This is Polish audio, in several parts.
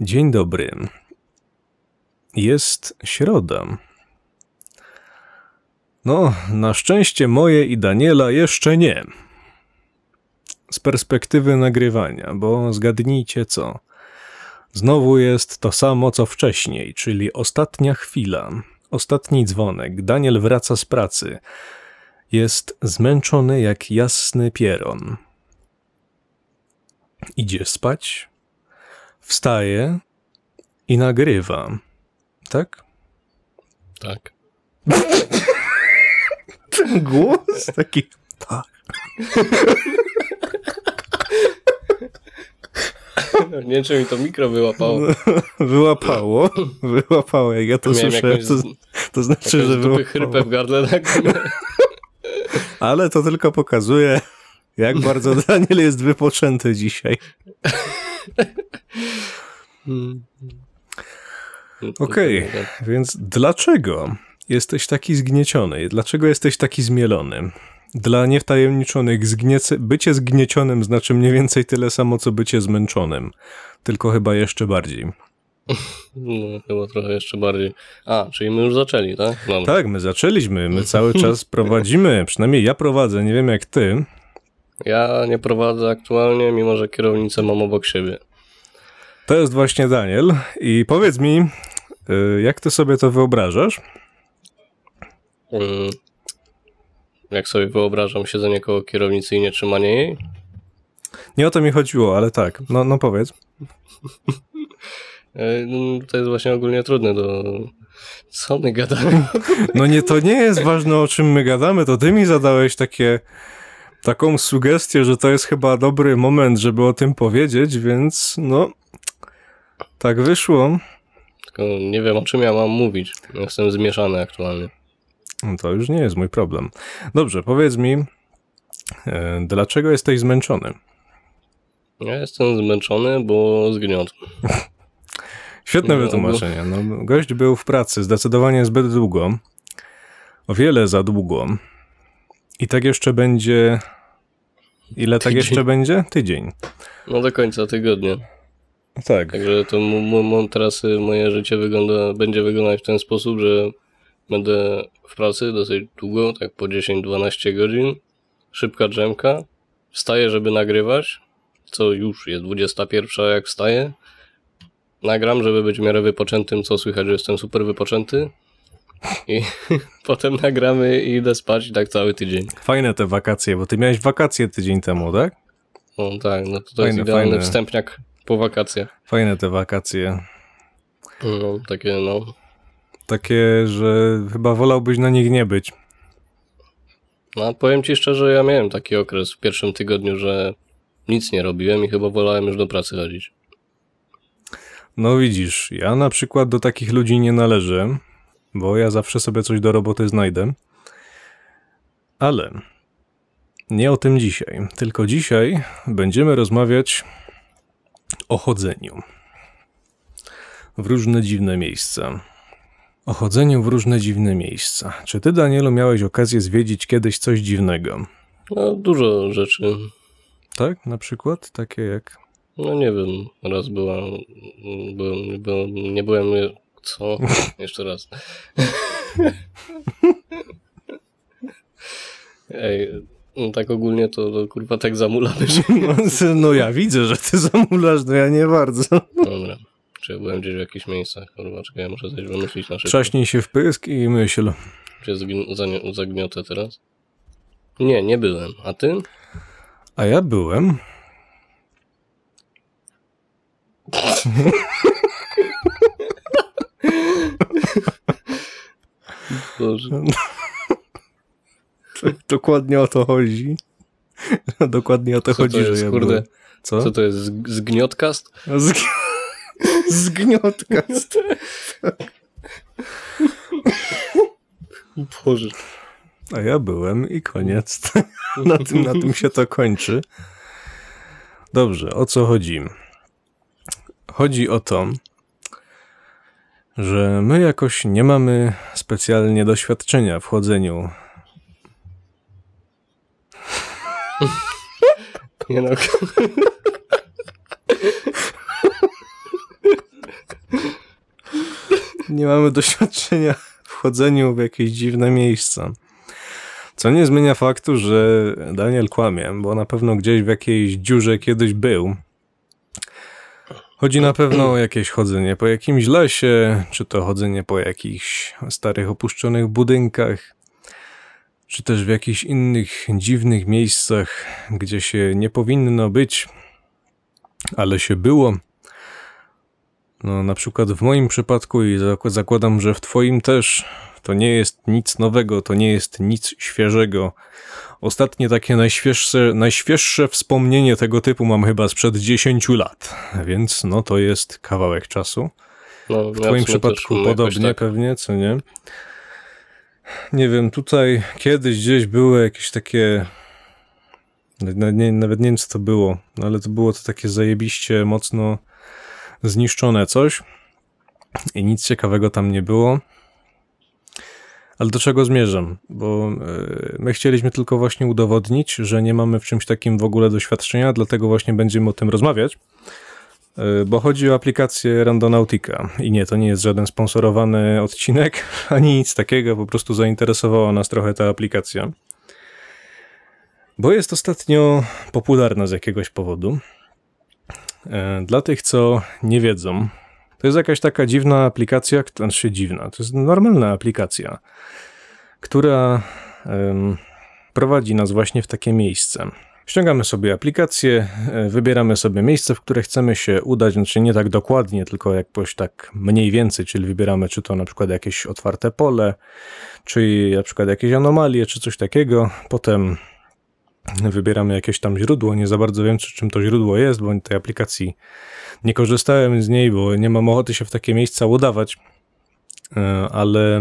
Dzień dobry. Jest środa. No, na szczęście moje i Daniela jeszcze nie. Z perspektywy nagrywania, bo zgadnijcie co. Znowu jest to samo co wcześniej, czyli ostatnia chwila, ostatni dzwonek. Daniel wraca z pracy. Jest zmęczony jak jasny pieron. Idzie spać, wstaje i nagrywa. Tak? Tak. Ten głos taki. Tak. Nie wiem, czy mi to mikro wyłapało. Wyłapało. Wyłapało. Jak ja to Miałem słyszę, jakąś, to, to znaczy, że wyłapało. chrypę w gardle. Tak? Ale to tylko pokazuje, jak bardzo Daniel jest wypoczęty dzisiaj. Okej, więc dlaczego jesteś taki zgnieciony? Dlaczego jesteś taki zmielony? Dla niewtajemniczonych zgniece, bycie zgniecionym znaczy mniej więcej tyle samo, co bycie zmęczonym. Tylko chyba jeszcze bardziej. No, chyba trochę jeszcze bardziej. A, czyli my już zaczęli, tak? Tak, my zaczęliśmy, my cały czas prowadzimy, przynajmniej ja prowadzę, nie wiem jak ty. Ja nie prowadzę aktualnie, mimo że kierownicę mam obok siebie. To jest właśnie Daniel i powiedz mi, y, jak ty sobie to wyobrażasz? Mm. Jak sobie wyobrażam siedzenie koło kierownicy i nie trzymanie jej? Nie o to mi chodziło, ale tak, no, no powiedz. No, To jest właśnie ogólnie trudne do... Co my gadamy? No nie, to nie jest ważne o czym my gadamy, to ty mi zadałeś takie, taką sugestię, że to jest chyba dobry moment, żeby o tym powiedzieć, więc no, tak wyszło. Tylko nie wiem, o czym ja mam mówić. Jestem zmieszany aktualnie. No To już nie jest mój problem. Dobrze, powiedz mi, e, dlaczego jesteś zmęczony? Ja jestem zmęczony, bo zgniot. Świetne No, wytłumaczenie. No, gość był w pracy zdecydowanie zbyt długo. O wiele za długo. I tak jeszcze będzie. Ile tak Tydzień. jeszcze będzie? Tydzień. No do końca tygodnia. Tak. Także to mu teraz y, moje życie wygląda, będzie wyglądać w ten sposób, że będę w pracy dosyć długo, tak po 10-12 godzin. Szybka drzemka. Wstaję, żeby nagrywać, co już jest 21 jak wstaję. Nagram, żeby być w miarę wypoczętym, co słychać, że jestem super wypoczęty. I potem nagramy i idę spać i tak cały tydzień. Fajne te wakacje, bo ty miałeś wakacje tydzień temu, tak? No tak, no to, to Fajne, jest idealny fajne. wstępniak po wakacjach. Fajne te wakacje. No, takie no, Takie, że chyba wolałbyś na nich nie być. No, powiem ci szczerze, ja miałem taki okres w pierwszym tygodniu, że nic nie robiłem i chyba wolałem już do pracy chodzić. No widzisz, ja na przykład do takich ludzi nie należę, bo ja zawsze sobie coś do roboty znajdę. Ale nie o tym dzisiaj. Tylko dzisiaj będziemy rozmawiać o chodzeniu w różne dziwne miejsca. O chodzeniu w różne dziwne miejsca. Czy ty, Danielu, miałeś okazję zwiedzić kiedyś coś dziwnego? No, dużo rzeczy. Tak, na przykład? Takie jak. No nie wiem, raz była, byłem, byłem, nie byłem, co? Jeszcze raz. Ej, no tak ogólnie to, to kurwa tak zamulamy, że... No, no ja widzę, że ty zamulasz, no ja nie bardzo. Dobra. Czy ja byłem gdzieś w jakichś miejscach? Kurwa, czekaj, ja muszę coś wymyślić na szybko. Trzaśnij się w pysk i myśl. Czy zagniotę teraz? Nie, nie byłem. A ty? A ja byłem. Boże. Dokładnie o to chodzi. Dokładnie o to Co to chodzi, jest, że ja kurde? Co? Co to jest? Zg- Zgniotkast? Z... Zgniotka. Boże. A ja byłem i koniec. na, tym, na tym się to kończy. Dobrze, o co chodzi? Chodzi o to, że my jakoś nie mamy specjalnie doświadczenia w chodzeniu. Nie no. nie mamy doświadczenia w chodzeniu w jakieś dziwne miejsca. Co nie zmienia faktu, że Daniel kłamie, bo na pewno gdzieś w jakiejś dziurze kiedyś był. Chodzi na pewno o jakieś chodzenie po jakimś lesie, czy to chodzenie po jakichś starych opuszczonych budynkach, czy też w jakichś innych dziwnych miejscach, gdzie się nie powinno być, ale się było. No, na przykład w moim przypadku i zak- zakładam, że w Twoim też to nie jest nic nowego, to nie jest nic świeżego. Ostatnie takie najświeższe, najświeższe wspomnienie tego typu mam chyba sprzed 10 lat, więc no to jest kawałek czasu. No, W Twoim przypadku podobnie Tak. pewnie, co nie? Nie wiem, tutaj kiedyś gdzieś były jakieś takie. Nawet nie, nawet nie wiem, co to było, no ale to było to takie zajebiście mocno zniszczone coś i nic ciekawego tam nie było. Ale do czego zmierzam? Bo e, my chcieliśmy tylko właśnie udowodnić, że nie mamy w czymś takim w ogóle doświadczenia, dlatego właśnie będziemy o tym rozmawiać. E, Bo chodzi o aplikację Randonautica. I nie, to nie jest żaden sponsorowany odcinek, ani nic takiego, po prostu zainteresowała nas trochę ta aplikacja. Bo jest ostatnio popularna z jakiegoś powodu. E, Dla tych, co nie wiedzą, to jest jakaś taka dziwna aplikacja, znaczy dziwna, to jest normalna aplikacja, która prowadzi nas właśnie w takie miejsce. Ściągamy sobie aplikację, e, wybieramy sobie miejsce, w które chcemy się udać, znaczy nie tak dokładnie, tylko jakoś tak mniej więcej, czyli wybieramy czy to na przykład jakieś otwarte pole, czy na przykład jakieś anomalie, czy coś takiego. Potem wybieramy jakieś tam źródło, nie za bardzo wiem, czy czym to źródło jest, bo tej aplikacji nie korzystałem z niej, bo nie mam ochoty się w takie miejsca udawać, E, ale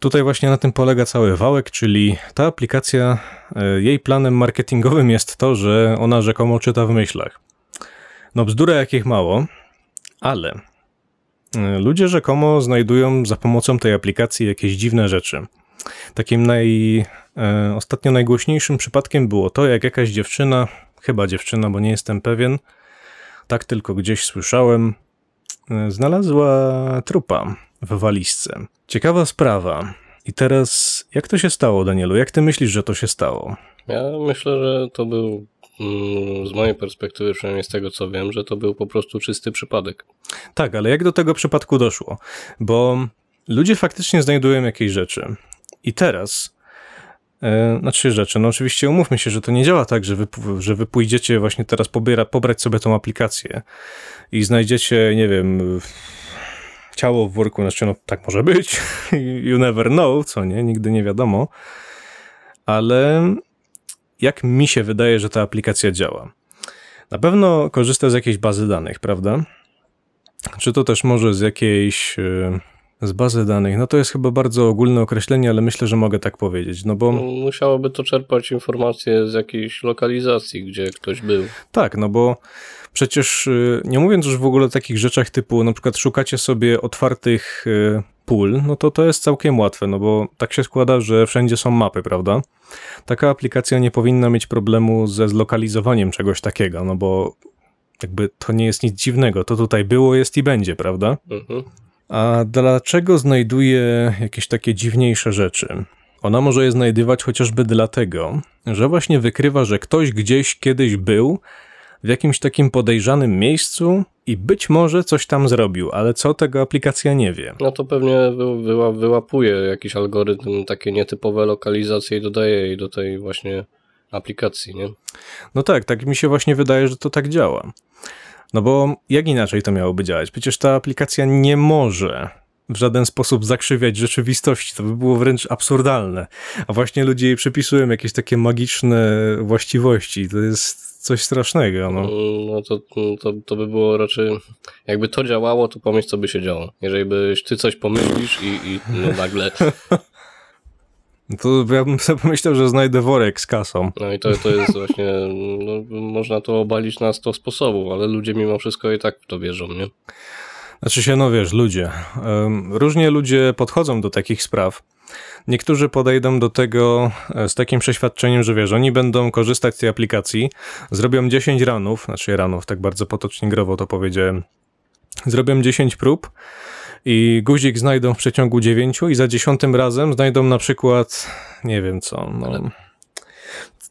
tutaj właśnie na tym polega cały wałek, czyli ta aplikacja, e, jej planem marketingowym jest to, że ona rzekomo czyta w myślach. No bzdura jakich mało, ale e, ludzie rzekomo znajdują za pomocą tej aplikacji jakieś dziwne rzeczy. Takim naj, e, ostatnio najgłośniejszym przypadkiem było to, jak jakaś dziewczyna, chyba dziewczyna, bo nie jestem pewien, tak tylko gdzieś słyszałem, znalazła trupa w walizce. Ciekawa sprawa. I teraz, jak to się stało, Danielu? Jak ty myślisz, że to się stało? Ja myślę, że to był, mm, z mojej perspektywy, przynajmniej z tego co wiem, że to był po prostu czysty przypadek. Tak, ale jak do tego przypadku doszło? Bo ludzie faktycznie znajdują jakieś rzeczy. I teraz, znaczy rzeczy, no oczywiście umówmy się, że to nie działa tak, że wy, że wy pójdziecie właśnie teraz pobiera, pobrać sobie tą aplikację i znajdziecie, nie wiem, ciało w worku, znaczy no tak może być, you never know, co nie, nigdy nie wiadomo, ale jak mi się wydaje, że ta aplikacja działa? Na pewno korzysta z jakiejś bazy danych, prawda? Czy to też może z jakiejś. y, Z bazy danych? No to jest chyba bardzo ogólne określenie, ale myślę, że mogę tak powiedzieć. No bo No, Musiałoby to czerpać informacje z jakiejś lokalizacji, gdzie ktoś był. tak, no bo przecież y, nie mówiąc już w ogóle o takich rzeczach typu na przykład szukacie sobie otwartych y, pól, no to to jest całkiem łatwe, no bo tak się składa, że wszędzie są mapy, prawda? Taka aplikacja nie powinna mieć problemu ze zlokalizowaniem czegoś takiego, no bo jakby to nie jest nic dziwnego, to tutaj było, jest i będzie, prawda? Mhm. A dlaczego znajduje jakieś takie dziwniejsze rzeczy? Ona może je znajdywać chociażby dlatego, że właśnie wykrywa, że ktoś gdzieś kiedyś był w jakimś takim podejrzanym miejscu i być może coś tam zrobił, ale co tego aplikacja nie wie. No to pewnie wy, wyła, wyłapuje jakiś algorytm, takie nietypowe lokalizacje i dodaje jej do tej właśnie aplikacji, nie? No tak, tak mi się właśnie wydaje, że to tak działa. No bo jak inaczej to miałoby działać? Przecież ta aplikacja nie może w żaden sposób zakrzywiać rzeczywistości. To by było wręcz absurdalne. A właśnie ludzie jej przypisują jakieś takie magiczne właściwości. To jest coś strasznego. No. No to, to, to by było raczej, jakby to działało, to pomyśl, co by się działo. Jeżeli byś ty coś pomyślisz i, i no nagle, To ja bym sobie pomyślał, że znajdę worek z kasą. no i to, to jest właśnie, no, można to obalić na 100 sposobów, ale ludzie mimo wszystko i tak w to wierzą, nie? Znaczy się, no wiesz, ludzie. Różnie ludzie podchodzą do takich spraw. Niektórzy podejdą do tego e, z takim przeświadczeniem, że wiesz, oni będą korzystać z tej aplikacji, zrobią 10 ranów, znaczy ranów, tak bardzo potocznie growo to powiedziałem, zrobią 10 prób i guzik znajdą w przeciągu dziewięciu i za dziesiątym razem znajdą na przykład, nie wiem co, no,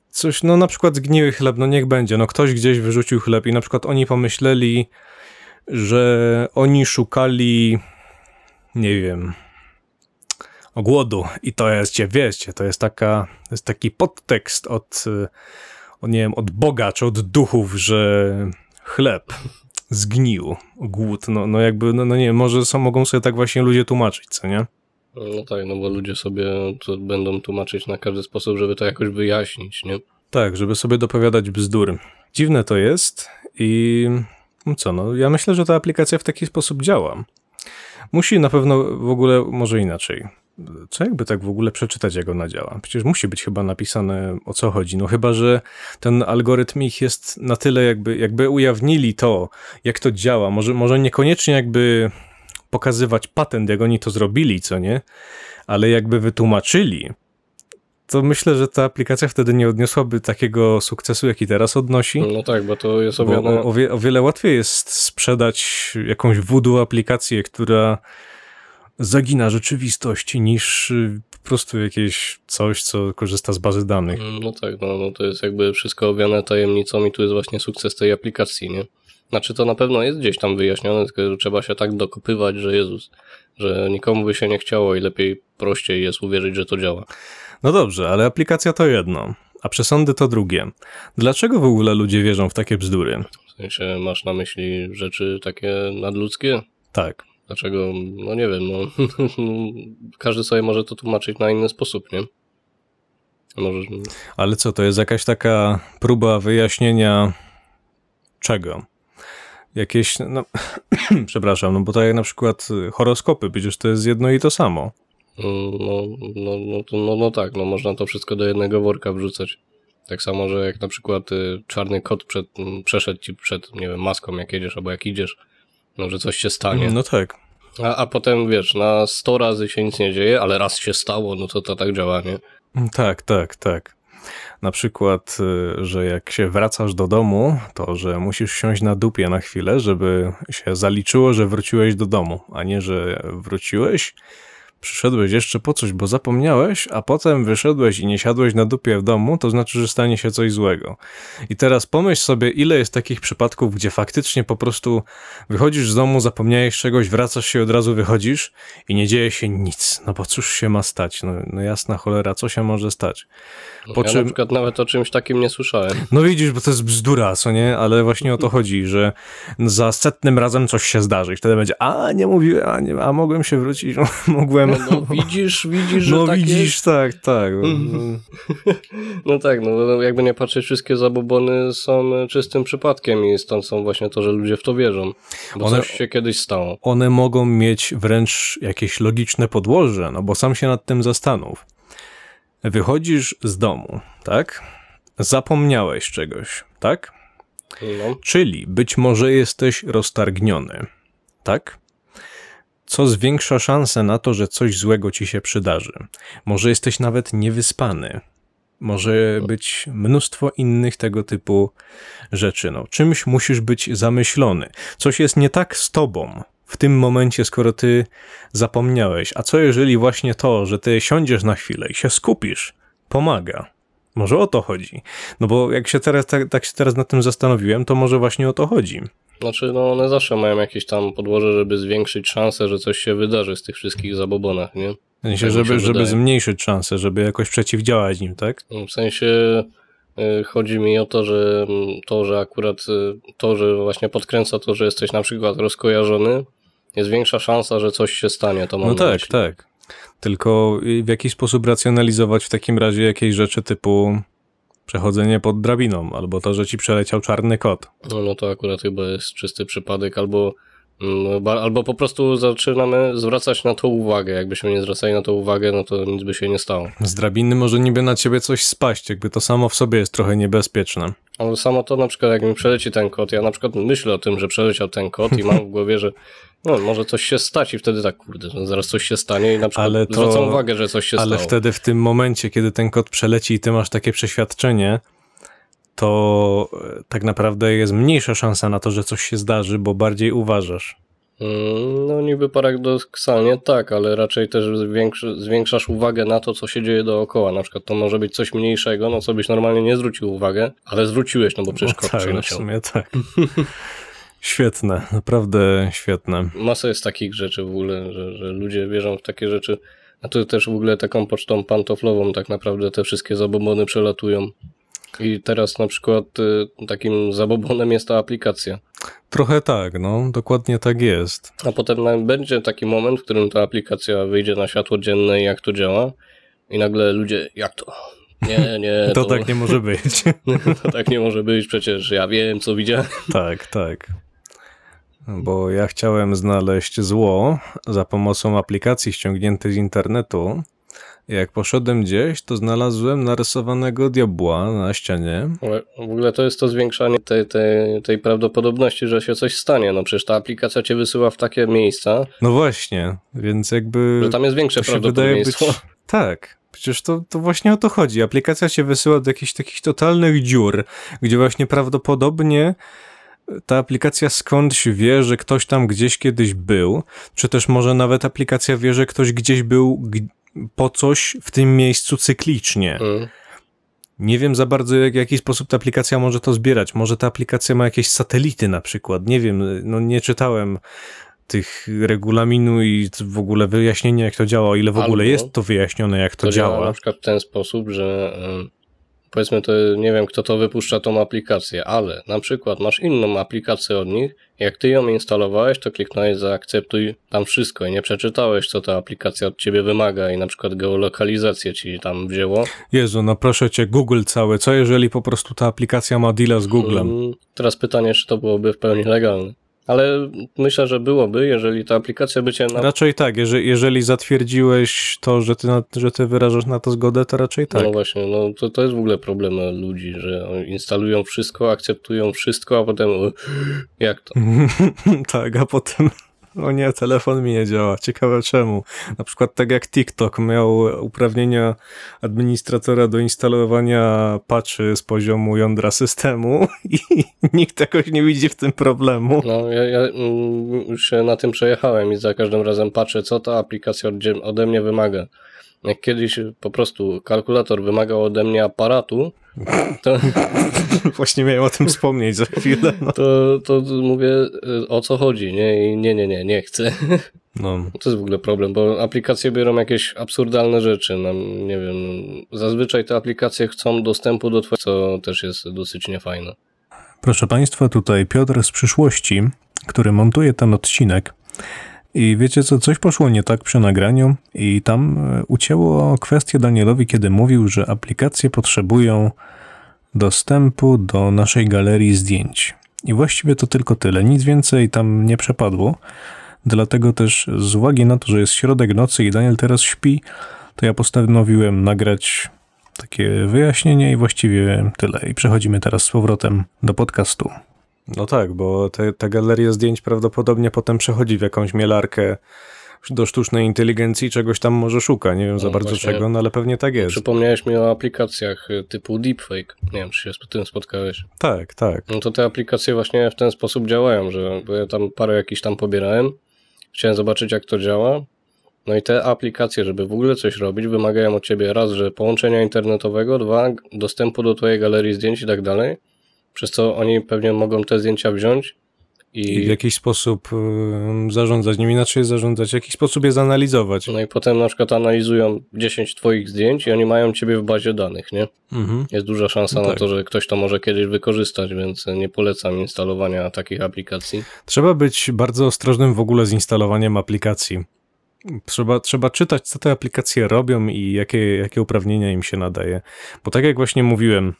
coś, no na przykład zgniły chleb, no niech będzie, no ktoś gdzieś wyrzucił chleb i na przykład oni pomyśleli, że oni szukali, nie wiem, głodu i to jest, wiecie, to jest taka, to jest taki podtekst od, od, nie wiem, od Boga czy od duchów, że chleb zgnił, głód, no, no jakby, no, no nie może są, mogą sobie tak właśnie ludzie tłumaczyć, co nie? No tak, no bo ludzie sobie to będą tłumaczyć na każdy sposób, żeby to jakoś wyjaśnić, nie? Tak, żeby sobie dopowiadać bzdury. Dziwne to jest i co, no ja myślę, że ta aplikacja w taki sposób działa. Musi na pewno w ogóle, może inaczej. Co jakby tak w ogóle przeczytać, jak ona działa? Przecież musi być chyba napisane o co chodzi. No chyba, że ten algorytm ich jest na tyle jakby, jakby ujawnili to, jak to działa. Może, może niekoniecznie jakby pokazywać patent, jak oni to zrobili, co nie? Ale jakby wytłumaczyli, to myślę, że ta aplikacja wtedy nie odniosłaby takiego sukcesu, jaki teraz odnosi. No tak, bo to jest owiane... o, wie, o wiele łatwiej jest sprzedać jakąś voodoo aplikację, która zagina rzeczywistość, niż y, po prostu jakieś coś, co korzysta z bazy danych. No tak, no, no to jest jakby wszystko owiane tajemnicą i tu jest właśnie sukces tej aplikacji, nie? Znaczy to na pewno jest gdzieś tam wyjaśnione, tylko że trzeba się tak dokopywać, że Jezus, że nikomu by się nie chciało i lepiej prościej jest uwierzyć, że to działa. No dobrze, ale aplikacja to jedno, a przesądy to drugie. Dlaczego w ogóle ludzie wierzą w takie bzdury? W sensie masz na myśli rzeczy takie nadludzkie? Tak. Dlaczego? No nie wiem, no każdy sobie może to tłumaczyć na inny sposób, nie? Może... Ale co, to jest jakaś taka próba wyjaśnienia czego? Jakieś, no, przepraszam, no bo tak jak na przykład horoskopy, przecież to jest jedno i to samo. No, no, no, no, no tak, no można to wszystko do jednego worka wrzucać. Tak samo, że jak na przykład y, czarny kot przed, m, przeszedł ci przed, nie wiem, maską jak jedziesz, albo jak idziesz, no że coś się stanie. No tak. A, a potem, wiesz, na 100 razy się nic nie dzieje, ale raz się stało, no to to tak działa, nie? Tak, tak, tak. Na przykład, y, że jak się wracasz do domu, to że musisz siąść na dupie na chwilę, żeby się zaliczyło, że wróciłeś do domu, a nie, że wróciłeś, przyszedłeś jeszcze po coś, bo zapomniałeś, a potem wyszedłeś i nie siadłeś na dupie w domu, to znaczy, że stanie się coś złego. I teraz pomyśl sobie, ile jest takich przypadków, gdzie faktycznie po prostu wychodzisz z domu, zapomniałeś czegoś, wracasz się od razu wychodzisz i nie dzieje się nic. No bo cóż się ma stać? No, no jasna cholera, co się może stać? Po ja czym- na przykład nawet o czymś takim nie słyszałem. No widzisz, bo to jest bzdura, co nie? Ale właśnie o to chodzi, że za setnym razem coś się zdarzy i wtedy będzie, a nie mówiłem, a, nie, a mogłem się wrócić, no, mogłem. No, no widzisz, widzisz, że No tak widzisz, jest? tak, tak. No tak, no jakby nie patrzeć, wszystkie zabobony są czystym przypadkiem i stąd są właśnie to, że ludzie w to wierzą. Bo One- coś się kiedyś stało. One mogą mieć wręcz jakieś logiczne podłoże, no bo sam się nad tym zastanów. Wychodzisz z domu, tak? Zapomniałeś czegoś, tak? No, Czyli być może jesteś roztargniony, tak? Co zwiększa szanse na to, że coś złego ci się przydarzy. Może jesteś nawet niewyspany. Może być mnóstwo innych tego typu rzeczy. No, czymś musisz być zamyślony. Coś jest nie tak z tobą w tym momencie, skoro ty zapomniałeś. A co jeżeli właśnie to, że ty siądziesz na chwilę i się skupisz, pomaga? Może o to chodzi. No bo jak się teraz, tak, tak się teraz nad tym zastanowiłem, to może właśnie o to chodzi. Znaczy, no one zawsze mają jakieś tam podłoże, żeby zwiększyć szansę, że coś się wydarzy z tych wszystkich zabobonach, nie? W sensie, Tak żeby, żeby wydaje. zmniejszyć szanse, żeby jakoś przeciwdziałać nim, tak? W sensie y, chodzi mi o to, że mm, to, że akurat y, to, że właśnie podkręca to, że jesteś na przykład rozkojarzony, jest większa szansa, że coś się stanie, to mam No tak, myśli. tak. Tylko y, w jakiś sposób racjonalizować w takim razie jakieś rzeczy typu przechodzenie pod drabiną, albo to, że ci przeleciał czarny kot. No, no to akurat chyba jest czysty przypadek, albo, ba- albo po prostu zaczynamy zwracać na to uwagę. Jakbyśmy nie zwracali na to uwagę, no to nic by się nie stało. Z drabiny może niby na ciebie coś spaść, jakby to samo w sobie jest trochę niebezpieczne. Ale samo to na przykład jak mi przeleci ten kot, ja na przykład myślę o tym, że przeleciał ten kot i mam w głowie, że no, może coś się stać i wtedy tak, kurde, no zaraz coś się stanie i na przykład Ale to- zwracam uwagę, że coś się Ale stało. wtedy w tym momencie, kiedy ten kot przeleci i ty masz takie przeświadczenie, to e, tak naprawdę jest mniejsza szansa na to, że coś się zdarzy, bo bardziej uważasz. Mm, No niby paradoksalnie tak, ale raczej też zwiększasz uwagę na to, co się dzieje dookoła. Na przykład to może być coś mniejszego, no co byś normalnie nie zwrócił uwagę, ale zwróciłeś, no bo przecież kot tak, no w sumie tak. Świetne, naprawdę świetne. Masa jest takich rzeczy w ogóle, że, że ludzie wierzą w takie rzeczy. A tu też w ogóle taką pocztą pantoflową tak naprawdę te wszystkie zabobony przelatują. I teraz na przykład y, takim zabobonem jest ta aplikacja. Trochę tak, no, dokładnie tak jest. A potem będzie taki moment, w którym ta aplikacja wyjdzie na światło dzienne i jak to działa. I nagle ludzie, jak to? Nie, nie, To tak nie może być. to tak nie może być, przecież ja wiem, co widziałem. tak, tak. Bo ja chciałem znaleźć zło za pomocą aplikacji ściągniętej z internetu. Jak poszedłem gdzieś, to znalazłem narysowanego diabła na ścianie. Ale W ogóle to jest to zwiększanie tej, tej, tej prawdopodobności, że się coś stanie. No przecież ta aplikacja cię wysyła w takie miejsca, No właśnie, więc jakby. że tam jest większe wydaje być. prawdopodobieństwo. Tak. Przecież to, to właśnie o to chodzi. Aplikacja się wysyła do jakichś takich totalnych dziur, gdzie właśnie prawdopodobnie ta aplikacja skądś wie, że ktoś tam gdzieś kiedyś był, czy też może nawet aplikacja wie, że ktoś gdzieś był po coś w tym miejscu cyklicznie. Mm. Nie wiem za bardzo, jak, w jaki sposób ta aplikacja może to zbierać. Może ta aplikacja ma jakieś satelity na przykład. Nie wiem, no nie czytałem tych regulaminu i w ogóle wyjaśnienia, jak to działa, o ile w ogóle Albo jest to wyjaśnione, jak to, To działa na działa. przykład w ten sposób, że powiedzmy to nie wiem kto to wypuszcza tą aplikację, ale na przykład masz inną aplikację od nich, jak ty ją instalowałeś, to kliknąłeś zaakceptuj tam wszystko i nie przeczytałeś co ta aplikacja od ciebie wymaga i na przykład geolokalizację ci tam wzięło. Jezu, no proszę cię, Google całe. Co jeżeli po prostu ta aplikacja ma deala z Googlem? Mm, Teraz pytanie, czy to byłoby w pełni legalne. Ale myślę, że byłoby, jeżeli ta aplikacja by cię na... Raczej tak, jeżeli, jeżeli zatwierdziłeś to, że ty, na, że ty wyrażasz na to zgodę, to raczej tak. No właśnie, no to, to jest w ogóle problem ludzi, że instalują wszystko, akceptują wszystko, a potem jak to? tak, a potem o nie, telefon mi nie działa. Ciekawe czemu. Na przykład tak jak TikTok miał uprawnienia administratora do instalowania patchy z poziomu jądra systemu i nikt jakoś nie widzi w tym problemu. No ja, ja mm, już się na tym przejechałem i za każdym razem patrzę, co ta aplikacja ode mnie wymaga. Jak kiedyś po prostu kalkulator wymagał ode mnie aparatu, to, Właśnie miałem o tym wspomnieć za chwilę. No. to, to mówię, e, o co chodzi, nie? I nie, nie, nie, nie chcę. no. To jest w ogóle problem, bo aplikacje biorą jakieś absurdalne rzeczy. No, nie wiem, zazwyczaj te aplikacje chcą dostępu do twojego, co też jest dosyć niefajne. Proszę Państwa, tutaj Piotr z przyszłości, który montuje ten odcinek. I wiecie co, coś poszło nie tak przy nagraniu i tam e, ucięło kwestię Danielowi, kiedy mówił, że aplikacje potrzebują dostępu do naszej galerii zdjęć. I właściwie to tylko tyle, nic więcej tam nie przepadło. Dlatego też z uwagi na to, że jest środek nocy i Daniel teraz śpi, to ja postanowiłem nagrać takie wyjaśnienie i właściwie tyle. I przechodzimy teraz z powrotem do podcastu. No tak, bo te, ta galeria zdjęć prawdopodobnie potem przechodzi w jakąś mielarkę do sztucznej inteligencji, czegoś tam może szuka. Nie wiem za No bardzo czego, no ale pewnie tak jest. Przypomniałeś mi o aplikacjach y, typu deepfake. Nie wiem, czy się z tym spotkałeś. Tak, tak. No to te aplikacje właśnie w ten sposób działają, że bo ja tam parę jakichś tam pobierałem. Chciałem zobaczyć, jak to działa. No i te aplikacje, żeby w ogóle coś robić, wymagają od ciebie raz, że połączenia internetowego, dwa, dostępu do twojej galerii zdjęć i tak dalej. Przez co oni pewnie mogą te zdjęcia wziąć I i, w jakiś sposób ym, zarządzać nim, inaczej zarządzać, w jakiś sposób je zanalizować. no i potem na przykład analizują 10 twoich zdjęć i oni mają ciebie w bazie danych, nie? Mhm. Jest duża szansa No na tak. to, że ktoś to może kiedyś wykorzystać, więc nie polecam instalowania takich aplikacji. Trzeba być bardzo ostrożnym w ogóle z instalowaniem aplikacji. Trzeba, trzeba czytać, co te aplikacje robią i jakie, jakie uprawnienia im się nadaje. Bo tak jak właśnie mówiłem,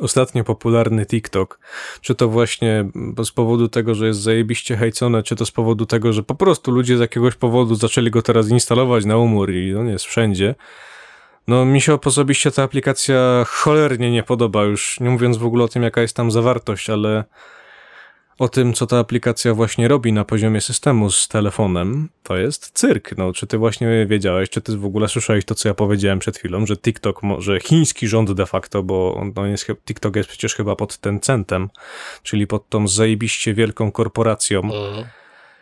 ostatnio popularny TikTok, czy to właśnie z powodu tego, że jest zajebiście hejcone, czy to z powodu tego, że po prostu ludzie z jakiegoś powodu zaczęli go teraz instalować na umór i on jest wszędzie. No, mi się osobiście ta aplikacja cholernie nie podoba, już nie mówiąc w ogóle o tym, jaka jest tam zawartość, ale o tym, co ta aplikacja właśnie robi na poziomie systemu z telefonem, to jest cyrk. No, czy ty właśnie wiedziałeś, czy ty w ogóle słyszałeś to, co ja powiedziałem przed chwilą, że TikTok, mo- że chiński rząd de facto, bo on, on jest, TikTok jest przecież chyba pod Tencentem, czyli pod tą zajebiście wielką korporacją Mhm.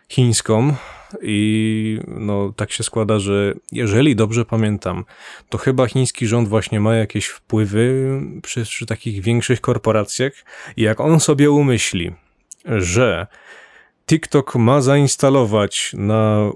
chińską i no tak się składa, że jeżeli dobrze pamiętam, to chyba chiński rząd właśnie ma jakieś wpływy przy, przy takich większych korporacjach i jak on sobie umyśli, że TikTok ma zainstalować na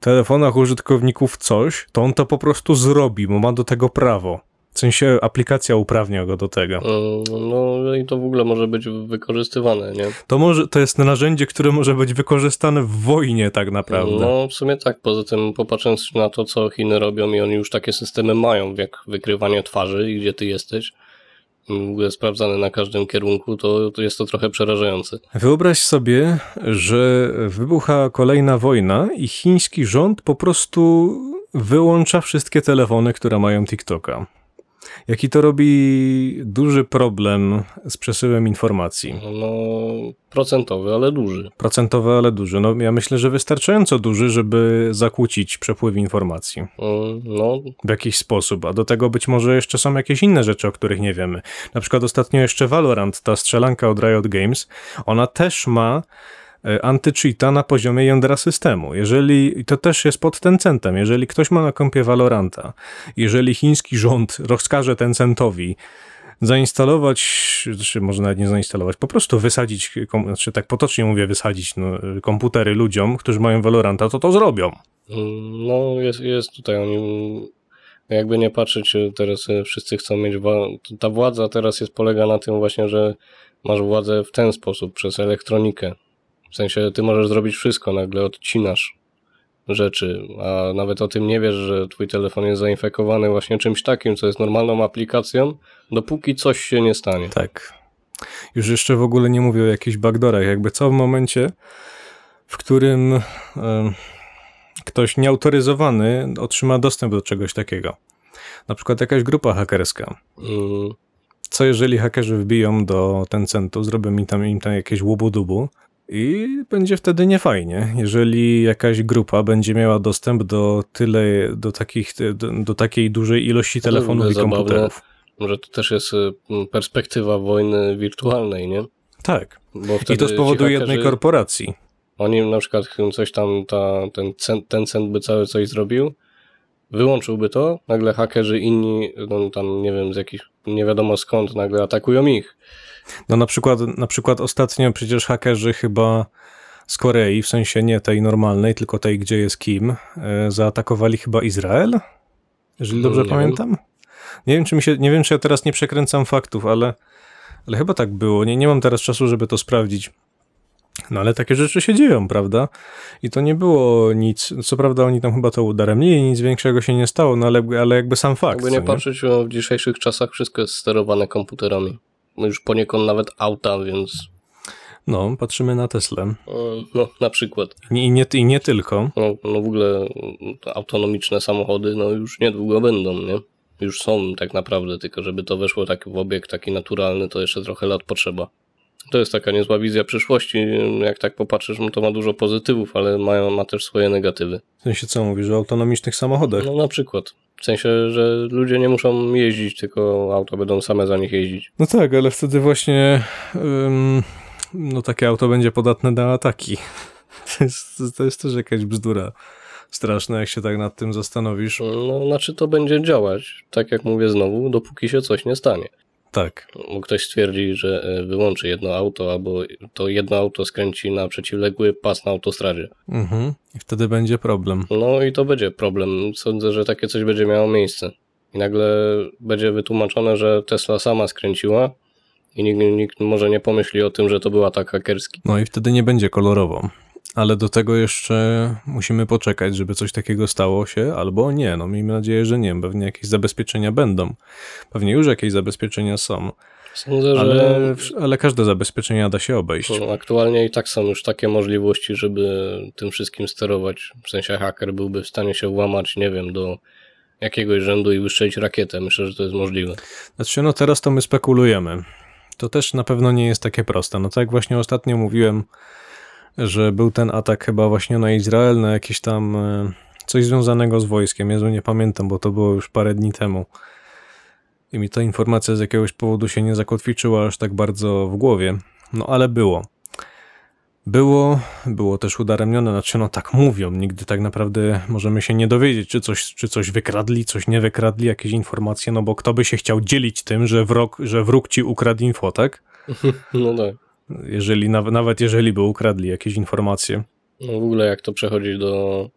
telefonach użytkowników coś, to on to po prostu zrobi, bo ma do tego prawo. W sensie aplikacja uprawnia go do tego. Mm, No i to w ogóle może być wykorzystywane, nie? To, może, to jest narzędzie, które może być wykorzystane w wojnie tak naprawdę. No w sumie tak, poza tym popatrząc na to, co Chiny robią i oni już takie systemy mają, jak wykrywanie twarzy i gdzie ty jesteś, sprawdzane na każdym kierunku, to, to jest to trochę przerażające. Wyobraź sobie, że wybucha kolejna wojna i chiński rząd po prostu wyłącza wszystkie telefony, które mają TikToka. Jaki to robi duży problem z przesyłem informacji. No procentowy, ale duży. Procentowy, ale duży. No, ja myślę, że wystarczająco duży, żeby zakłócić przepływ informacji Mm, No w jakiś sposób. A do tego być może jeszcze są jakieś inne rzeczy, o których nie wiemy. Na przykład ostatnio jeszcze Valorant, ta strzelanka od Riot Games, ona też ma anty-cheata na poziomie jądra systemu. Jeżeli, to też jest pod Tencentem, jeżeli ktoś ma na kompie Valoranta, jeżeli chiński rząd rozkaże Tencentowi zainstalować, czy może nawet nie zainstalować, po prostu wysadzić, znaczy tak potocznie mówię wysadzić no, komputery ludziom, którzy mają Valoranta, to to zrobią. No, jest, jest tutaj oni. Jakby nie patrzeć, e, teraz e, wszyscy chcą mieć. Ta władza teraz jest polega na tym właśnie, że masz władzę w ten sposób, przez elektronikę. W sensie ty możesz zrobić wszystko, nagle odcinasz rzeczy, a nawet o tym nie wiesz, że twój telefon jest zainfekowany właśnie czymś takim, co jest normalną aplikacją, dopóki coś się nie stanie. Tak. Już jeszcze w ogóle nie mówię o jakichś backdoorach. Jakby co w momencie, w którym em, ktoś nieautoryzowany otrzyma dostęp do czegoś takiego. Na przykład jakaś grupa hakerska. Mm, Co jeżeli hakerzy wbiją do Tencentu, zrobią im tam, im tam jakieś łubu-dubu i będzie wtedy niefajnie, jeżeli jakaś grupa będzie miała dostęp do tyle, do, takich, do, do takiej dużej ilości ogóle telefonów i komputerów. Może to też jest e, m, perspektywa wojny wirtualnej, nie? Tak. I to z powodu jednej korporacji. Oni na przykład coś tam, ta, ten, ten cent by cały coś zrobił, wyłączyłby to, nagle hakerzy inni, no tam nie wiem, z jakich, nie wiadomo skąd, nagle atakują ich. No na przykład, na przykład ostatnio przecież hakerzy chyba z Korei, w sensie nie tej normalnej, tylko tej, gdzie jest Kim, e, zaatakowali chyba Izrael? Jeżeli dobrze Nie wiem. pamiętam. Nie wiem, czy mi się, nie wiem, czy ja teraz nie przekręcam faktów, ale, ale chyba tak było. Nie, nie mam teraz czasu, żeby to sprawdzić. No ale takie rzeczy się dzieją, prawda? I to nie było nic, co prawda oni tam chyba to udaremnili nic większego się nie stało, no ale, ale jakby sam fakt. Jakby nie patrzeć, no, w dzisiejszych czasach wszystko jest sterowane komputerami. Już poniekąd nawet auta, więc No, patrzymy na Teslę. e, no na przykład. I nie, I nie tylko. No, no w ogóle autonomiczne samochody no już niedługo będą, nie? Już są tak naprawdę, tylko żeby to weszło tak w obieg taki naturalny, to jeszcze trochę lat potrzeba. To jest taka niezła wizja przyszłości. Jak tak popatrzysz, no to ma dużo pozytywów, ale mają, ma też swoje negatywy. W sensie co mówisz, o autonomicznych samochodach? No na przykład. W sensie, że ludzie nie muszą jeździć, tylko auta będą same za nich jeździć. No tak, ale wtedy właśnie ym, no takie auto będzie podatne na ataki. To jest, to jest też jakaś bzdura straszna, jak się tak nad tym zastanowisz. No, znaczy to będzie działać, tak jak mówię znowu, dopóki się coś nie stanie. Tak, Bo ktoś stwierdzi, że e, wyłączy jedno auto, albo to jedno auto skręci na przeciwległy pas na autostradzie. mhm. i wtedy będzie problem. No i to będzie problem. Sądzę, że takie coś będzie miało miejsce. I nagle będzie wytłumaczone, że Tesla sama skręciła i nikt, nikt może nie pomyśli o tym, że to był atak hakerski. No i wtedy nie będzie kolorowo. Ale do tego jeszcze musimy poczekać, żeby coś takiego stało się, albo nie. No miejmy nadzieję, że nie. Pewnie jakieś zabezpieczenia będą. Pewnie już jakieś zabezpieczenia są. Sądzę, że Ale, ale każde zabezpieczenia da się obejść. no, aktualnie i tak są już takie możliwości, żeby tym wszystkim sterować. W sensie haker byłby w stanie się włamać, nie wiem, do jakiegoś rzędu i wystrzelić rakietę. Myślę, że to jest możliwe. Znaczy, no teraz to my spekulujemy. To też na pewno nie jest takie proste. No tak jak właśnie ostatnio mówiłem, że był ten atak chyba właśnie na Izrael, na jakieś tam e, coś związanego z wojskiem. Jezu, nie pamiętam, bo to było już parę dni temu. I mi ta informacja z jakiegoś powodu się nie zakotwiczyła aż tak bardzo w głowie. No ale było. Było, było też udaremnione, znaczy no tak mówią, nigdy tak naprawdę możemy się nie dowiedzieć, czy coś, czy coś wykradli, coś nie wykradli, jakieś informacje, no bo kto by się chciał dzielić tym, że wróg, że wróg ci ukradł info, tak? No tak. Jeżeli, nawet, nawet jeżeli by ukradli jakieś informacje. No w ogóle jak to przechodzi do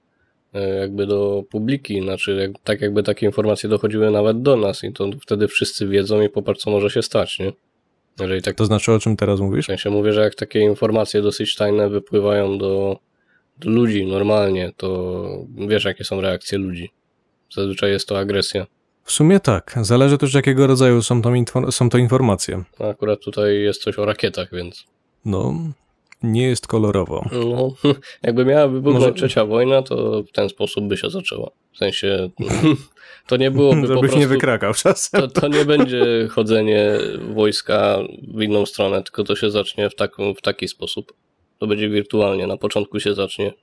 e, jakby do publiki, znaczy jak, tak jakby takie informacje dochodziły nawet do nas i to wtedy wszyscy wiedzą i popatrz co może się stać, nie? Jeżeli tak To znaczy, o czym teraz w mówisz? sensie mówię, że jak takie informacje dosyć tajne wypływają do, do ludzi normalnie, to wiesz jakie są reakcje ludzi. Zazwyczaj jest to agresja. W sumie tak, zależy też jakiego rodzaju są są to informacje. A akurat tutaj jest coś o rakietach, więc No, nie jest kolorowo. no, jakby miała wybuchnąć Może- trzecia wojna, to w ten sposób by się zaczęła. W sensie to nie byłoby po Żebyś prostu... nie wykrakał czasem. To, to nie będzie chodzenie wojska w inną stronę, tylko to się zacznie w, taką, w taki sposób. To będzie wirtualnie. Na początku się zacznie.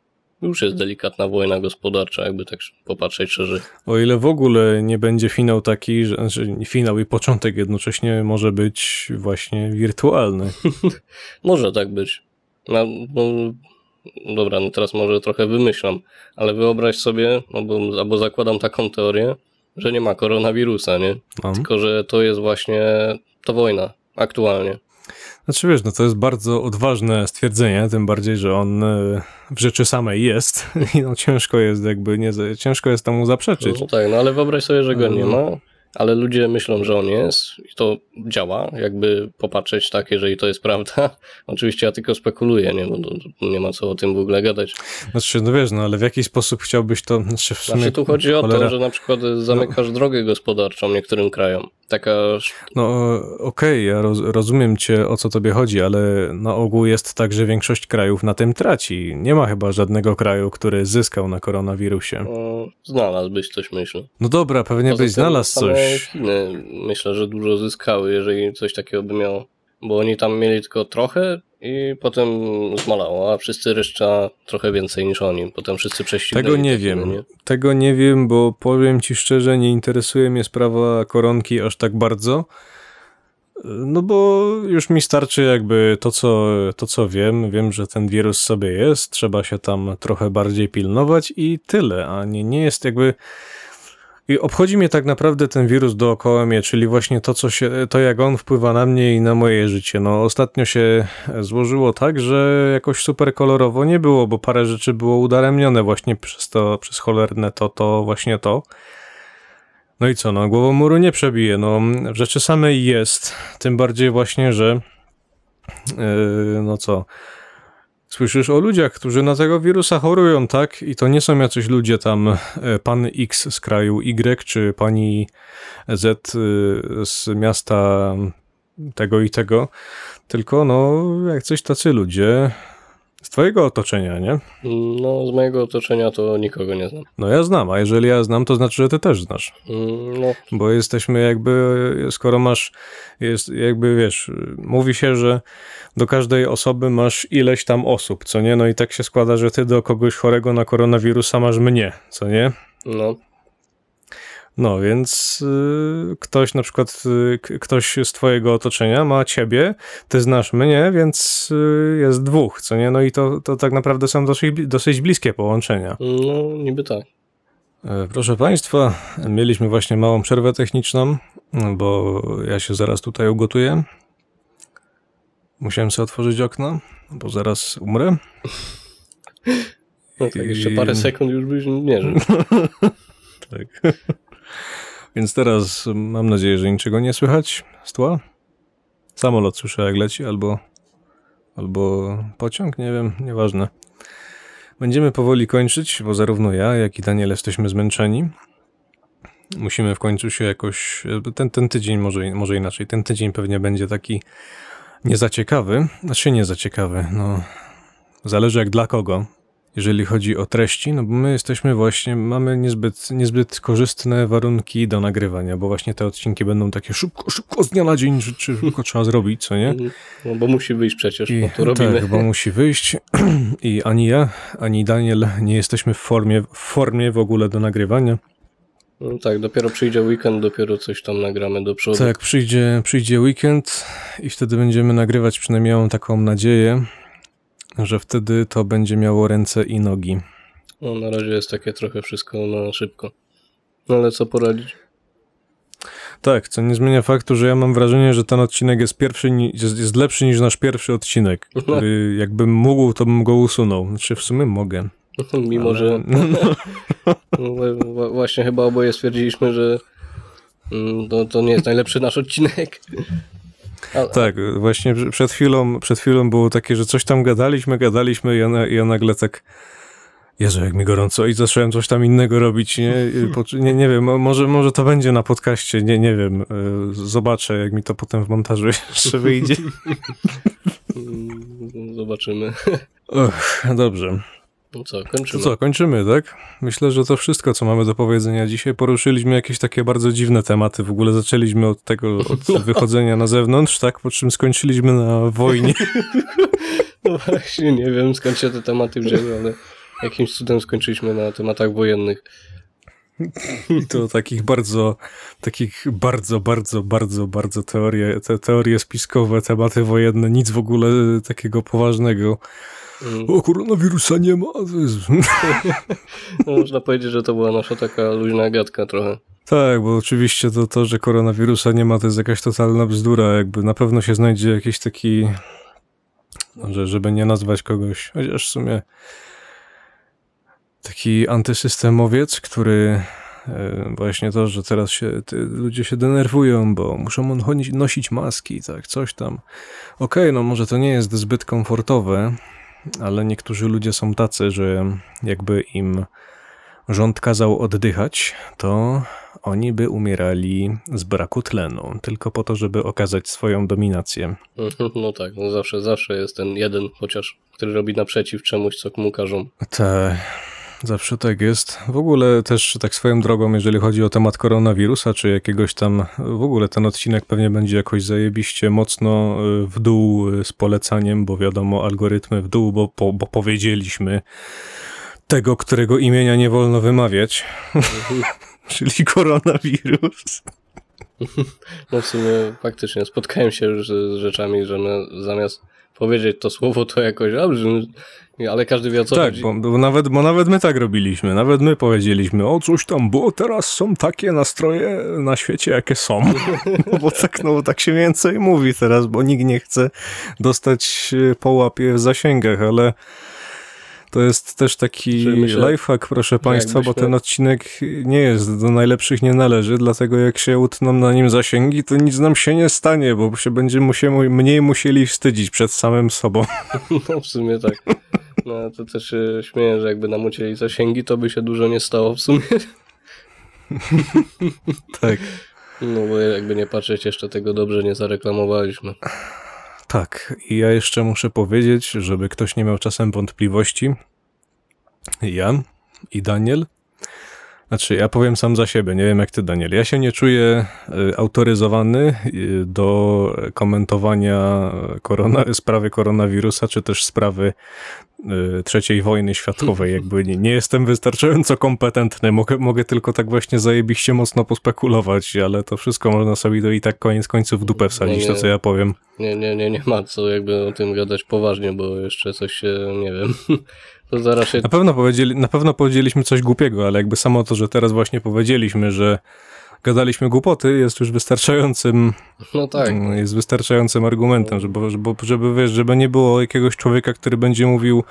Już jest delikatna wojna gospodarcza, jakby tak popatrzeć szerzej. O ile w ogóle nie będzie finał taki, że znaczy finał i początek jednocześnie może być właśnie wirtualny. Może tak być. No, no, dobra, no teraz może trochę wymyślam, ale wyobraź sobie, no bo, albo zakładam taką teorię, że nie ma koronawirusa, nie? No. Tylko, że to jest właśnie ta wojna aktualnie. Znaczy wiesz, no to jest bardzo odważne stwierdzenie, tym bardziej, że on e, w rzeczy samej jest i no ciężko jest jakby, nie, ciężko jest temu zaprzeczyć. No tak, no ale wyobraź sobie, że go nie Mhm. ma, ale ludzie myślą, że on jest i to działa, jakby popatrzeć tak, jeżeli to jest prawda. Oczywiście ja tylko spekuluję, nie, bo nie ma co o tym w ogóle gadać. Znaczy, no wiesz, no ale w jaki sposób chciałbyś to, znaczy w sumie, Znaczy tu chodzi o cholera, to, że na przykład zamykasz drogę gospodarczą niektórym krajom. Taka, No okej, ja roz, rozumiem cię, o co tobie chodzi, ale na ogół jest tak, że większość krajów na tym traci. Nie ma chyba żadnego kraju, który zyskał na koronawirusie. no, znalazłbyś coś, myślę. No dobra, pewnie Poza byś znalazł coś. Chiny myślę, że dużo zyskały, jeżeli coś takiego by miało. Bo oni tam mieli tylko trochę i potem zmalało, a wszyscy reszta trochę więcej niż oni. Potem wszyscy prześcignęli. Tego nie wiem. Nie? Tego nie wiem, bo powiem ci szczerze, nie interesuje mnie sprawa koronki aż tak bardzo. No bo już mi starczy jakby to co, to, co wiem. Wiem, że ten wirus sobie jest, trzeba się tam trochę bardziej pilnować i tyle, a nie, nie jest jakby... I obchodzi mnie tak naprawdę ten wirus dookoła mnie, czyli właśnie to, co się, to jak on wpływa na mnie i na moje życie. No ostatnio się złożyło tak, że jakoś super kolorowo nie było, bo parę rzeczy było udaremnione właśnie przez to, przez cholerne to, to, właśnie to. No i co, no głową muru nie przebije, no w rzeczy samej jest, tym bardziej właśnie, że yy, no co, słyszysz o ludziach, którzy na tego wirusa chorują, tak? I to nie są jacyś ludzie tam, e, pan X z kraju Y, czy pani Z y, z miasta tego i tego, tylko no jak coś tacy ludzie z twojego otoczenia, nie? No, z mojego otoczenia to nikogo nie znam. No ja znam, a jeżeli ja znam, to znaczy, że ty też znasz. Mm, No, Bo jesteśmy jakby, skoro masz, jest jakby wiesz, mówi się, że do każdej osoby masz ileś tam osób, co nie? No i tak się składa, że ty do kogoś chorego na koronawirusa masz mnie, co nie? no, No więc y, ktoś na przykład, y, ktoś z twojego otoczenia ma ciebie, ty znasz mnie, więc y, jest dwóch, co nie? No i to, to tak naprawdę są dosyć, dosyć bliskie połączenia. no, niby tak. E, Proszę Państwa, mieliśmy właśnie małą przerwę techniczną, bo ja się zaraz tutaj ugotuję. Musiałem sobie otworzyć okno, bo zaraz umrę. No tak, jeszcze I- parę sekund już byś nie żył. Tak. Więc teraz mam nadzieję, że niczego nie słychać z tła. Samolot słyszę jak leci, albo, albo pociąg, nie wiem, nieważne. Będziemy powoli kończyć, bo zarówno ja, jak i Daniel jesteśmy zmęczeni. Musimy w końcu się jakoś. Ten, ten tydzień, może, może inaczej, ten tydzień pewnie będzie taki nie za ciekawy. Znaczy nie za ciekawy, no. Zależy jak dla kogo jeżeli chodzi o treści, no bo my jesteśmy właśnie, mamy niezbyt, niezbyt korzystne warunki do nagrywania, bo właśnie te odcinki będą takie szybko, szybko z dnia na dzień, rzeczy szybko trzeba zrobić, co nie? No bo musi wyjść przecież, I, bo to robimy. tak, bo musi wyjść i ani ja, ani Daniel nie jesteśmy w formie, w formie w ogóle do nagrywania. No tak, dopiero przyjdzie weekend, dopiero coś tam nagramy do przodu. Tak, przyjdzie, przyjdzie weekend i wtedy będziemy nagrywać, przynajmniej mam taką nadzieję. Że wtedy to będzie miało ręce i nogi. No, na razie jest takie trochę wszystko na szybko. No ale co poradzić? Tak, co nie zmienia faktu, że ja mam wrażenie, że ten odcinek jest pierwszy, jest, jest lepszy niż nasz pierwszy odcinek, który jakbym mógł, to bym go usunął. Znaczy w sumie mogę. Mimo, ale- że no, właśnie chyba oboje stwierdziliśmy, że mm, to, to nie jest najlepszy nasz odcinek. A, Tak, właśnie pr- przed chwilą, przed chwilą było takie, że coś tam gadaliśmy, gadaliśmy i ja, na, ja nagle tak Jezu, jak mi gorąco i zacząłem coś tam innego robić, nie, nie, nie wiem, mo- może, może to będzie na podcaście, nie, nie wiem, y, zobaczę jak mi to potem w montażu jeszcze wyjdzie. mm, Zobaczymy. Och, dobrze. No co, To kończymy. co, kończymy, tak? Myślę, że to wszystko, co mamy do powiedzenia dzisiaj. Poruszyliśmy jakieś takie bardzo dziwne tematy. W ogóle zaczęliśmy od tego, od wychodzenia na zewnątrz, tak? Po czym skończyliśmy na wojnie. No właśnie, nie wiem skąd się te tematy wzięły, ale jakimś cudem skończyliśmy na tematach wojennych. I to takich bardzo, takich bardzo, bardzo, bardzo, bardzo teorie, te teorie spiskowe, tematy wojenne, nic w ogóle takiego poważnego. Mm, O, koronawirusa nie ma. to jest- No, można powiedzieć, że to była nasza taka luźna gadka trochę. Tak, bo oczywiście to, to, że koronawirusa nie ma, to jest jakaś totalna bzdura. Jakby na pewno się znajdzie jakiś taki, no, że, żeby nie nazwać kogoś, chociaż w sumie taki antysystemowiec, który e, właśnie to, że teraz się ludzie się denerwują, bo muszą nosić- maski, tak, coś tam. Okej, no może to nie jest zbyt komfortowe, ale niektórzy ludzie są tacy, że jakby im rząd kazał oddychać, to oni by umierali z braku tlenu, tylko po to, żeby okazać swoją dominację. No tak, no zawsze, zawsze jest ten jeden chociaż, który robi naprzeciw czemuś, co mu każą. Te, zawsze tak jest. W ogóle też tak swoją drogą, jeżeli chodzi o temat koronawirusa, czy jakiegoś tam, w ogóle ten odcinek pewnie będzie jakoś zajebiście mocno y, w dół y, z polecaniem, bo wiadomo, algorytmy w dół, bo, po, bo powiedzieliśmy tego, którego imienia nie wolno wymawiać, czyli koronawirus. No w sumie faktycznie spotkałem się już z rzeczami, że zamiast powiedzieć to słowo, to jakoś, że- ale każdy wie o co tak, chodzi. bo, bo, nawet, bo nawet my tak robiliśmy. Nawet my powiedzieliśmy, o coś tam, bo teraz są takie nastroje na świecie, jakie są. No bo tak, no bo tak się więcej mówi teraz, bo nikt nie chce dostać e, po łapie w zasięgach, ale to jest też taki myślę, lifehack, proszę państwa, bo ten odcinek nie jest do najlepszych, nie należy, dlatego jak się utną na nim zasięgi, to nic nam się nie stanie, bo się będziemy musieli, mniej musieli wstydzić przed samym sobą. No w sumie tak. No to też się śmieję, że jakby nam ucięli zasięgi, to by się dużo nie stało w sumie. Tak. No bo jakby nie patrzeć, jeszcze tego dobrze nie zareklamowaliśmy. Tak, i ja jeszcze muszę powiedzieć, żeby ktoś nie miał czasem wątpliwości. Ja i Daniel. Znaczy, ja powiem sam za siebie, nie wiem jak ty, Daniel. Ja się nie czuję y, autoryzowany y, do komentowania korona, sprawy koronawirusa, czy też sprawy y, trzeciej wojny światowej. Jakby nie, nie jestem wystarczająco kompetentny. Mogę, mogę tylko tak właśnie zajebiście mocno pospekulować, ale to wszystko można sobie to i tak koniec końców w dupę wsadzić, nie. to co ja powiem. Nie, nie, nie, nie ma co jakby o tym gadać poważnie, bo jeszcze coś się, nie wiem, to zaraz się... Na pewno, powiedzieli, na pewno powiedzieliśmy coś głupiego, ale jakby samo to, że teraz właśnie powiedzieliśmy, że gadaliśmy głupoty, jest już wystarczającym, No tak, mm, jest wystarczającym argumentem, żeby, żeby, żeby, wiesz, żeby nie było jakiegoś człowieka, który będzie mówił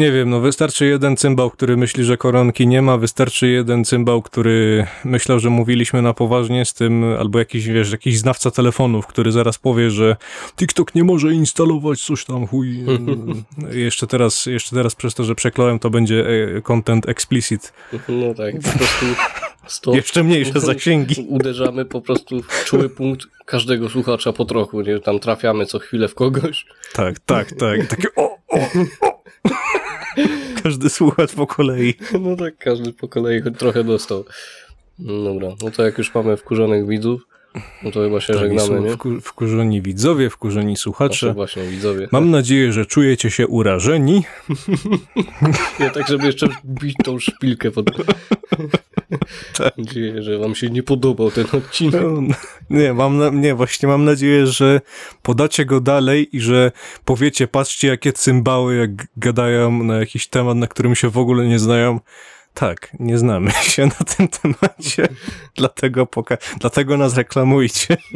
nie wiem, no wystarczy jeden cymbał, który myśli, że koronki nie ma, wystarczy jeden cymbał, który myślał, że mówiliśmy na poważnie z tym, albo jakiś, wiesz, jakiś znawca telefonów, który zaraz powie, że TikTok nie może instalować coś tam, chuj. jeszcze teraz, jeszcze teraz przez to, że przekląłem, to będzie e, content explicit. no tak, po prostu stop. Jeszcze mniejsze zasięgi. Uderzamy po prostu w czuły punkt każdego słuchacza po trochu, nie? Tam trafiamy co chwilę w kogoś. Tak, tak, tak. Takie o, o, o. Każdy słuchacz po kolei. No tak, każdy po kolei trochę dostał. Dobra, no to jak już mamy wkurzonych widzów, no to chyba się Tak, żegnamy, nie? wku- wkurzeni widzowie, wkurzeni Znaczy słuchacze. właśnie, widzowie. Mam nadzieję, że czujecie się urażeni. Nie tak, żeby jeszcze bić tą szpilkę pod... Tak. Mam nadzieję, że wam się nie podobał ten odcinek. No, nie, mam na, nie, właśnie mam nadzieję, że podacie go dalej i że powiecie, patrzcie jakie cymbały, jak gadają na jakiś temat, na którym się w ogóle nie znają. Tak, nie znamy się na tym temacie, dlatego, poka- dlatego nas reklamujcie.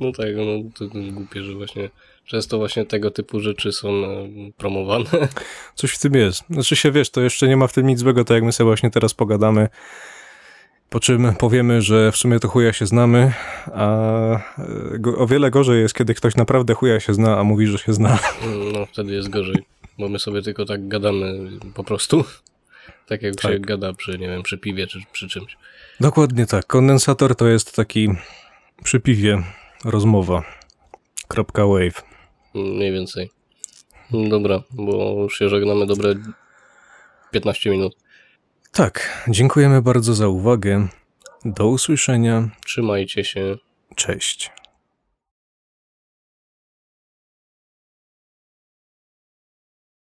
No tak, no to, głupie, że właśnie często właśnie tego typu rzeczy są e, promowane. Coś w tym jest. Znaczy się, wiesz, to jeszcze nie ma w tym nic złego, to jak my sobie właśnie teraz pogadamy, po czym powiemy, że w sumie to chuja się znamy, a e, o wiele gorzej jest, kiedy ktoś naprawdę chuja się zna, a mówi, że się zna. No wtedy jest gorzej, bo my sobie tylko tak gadamy po prostu. Tak jak się Tak. gada przy, nie wiem, przy piwie czy przy czymś. Dokładnie tak. Kondensator to jest taki przy piwie rozmowa. Kropka wave. Mniej więcej. Dobra, bo już się żegnamy dobre 15 minut. Tak, dziękujemy bardzo za uwagę. Do usłyszenia. Trzymajcie się. Cześć.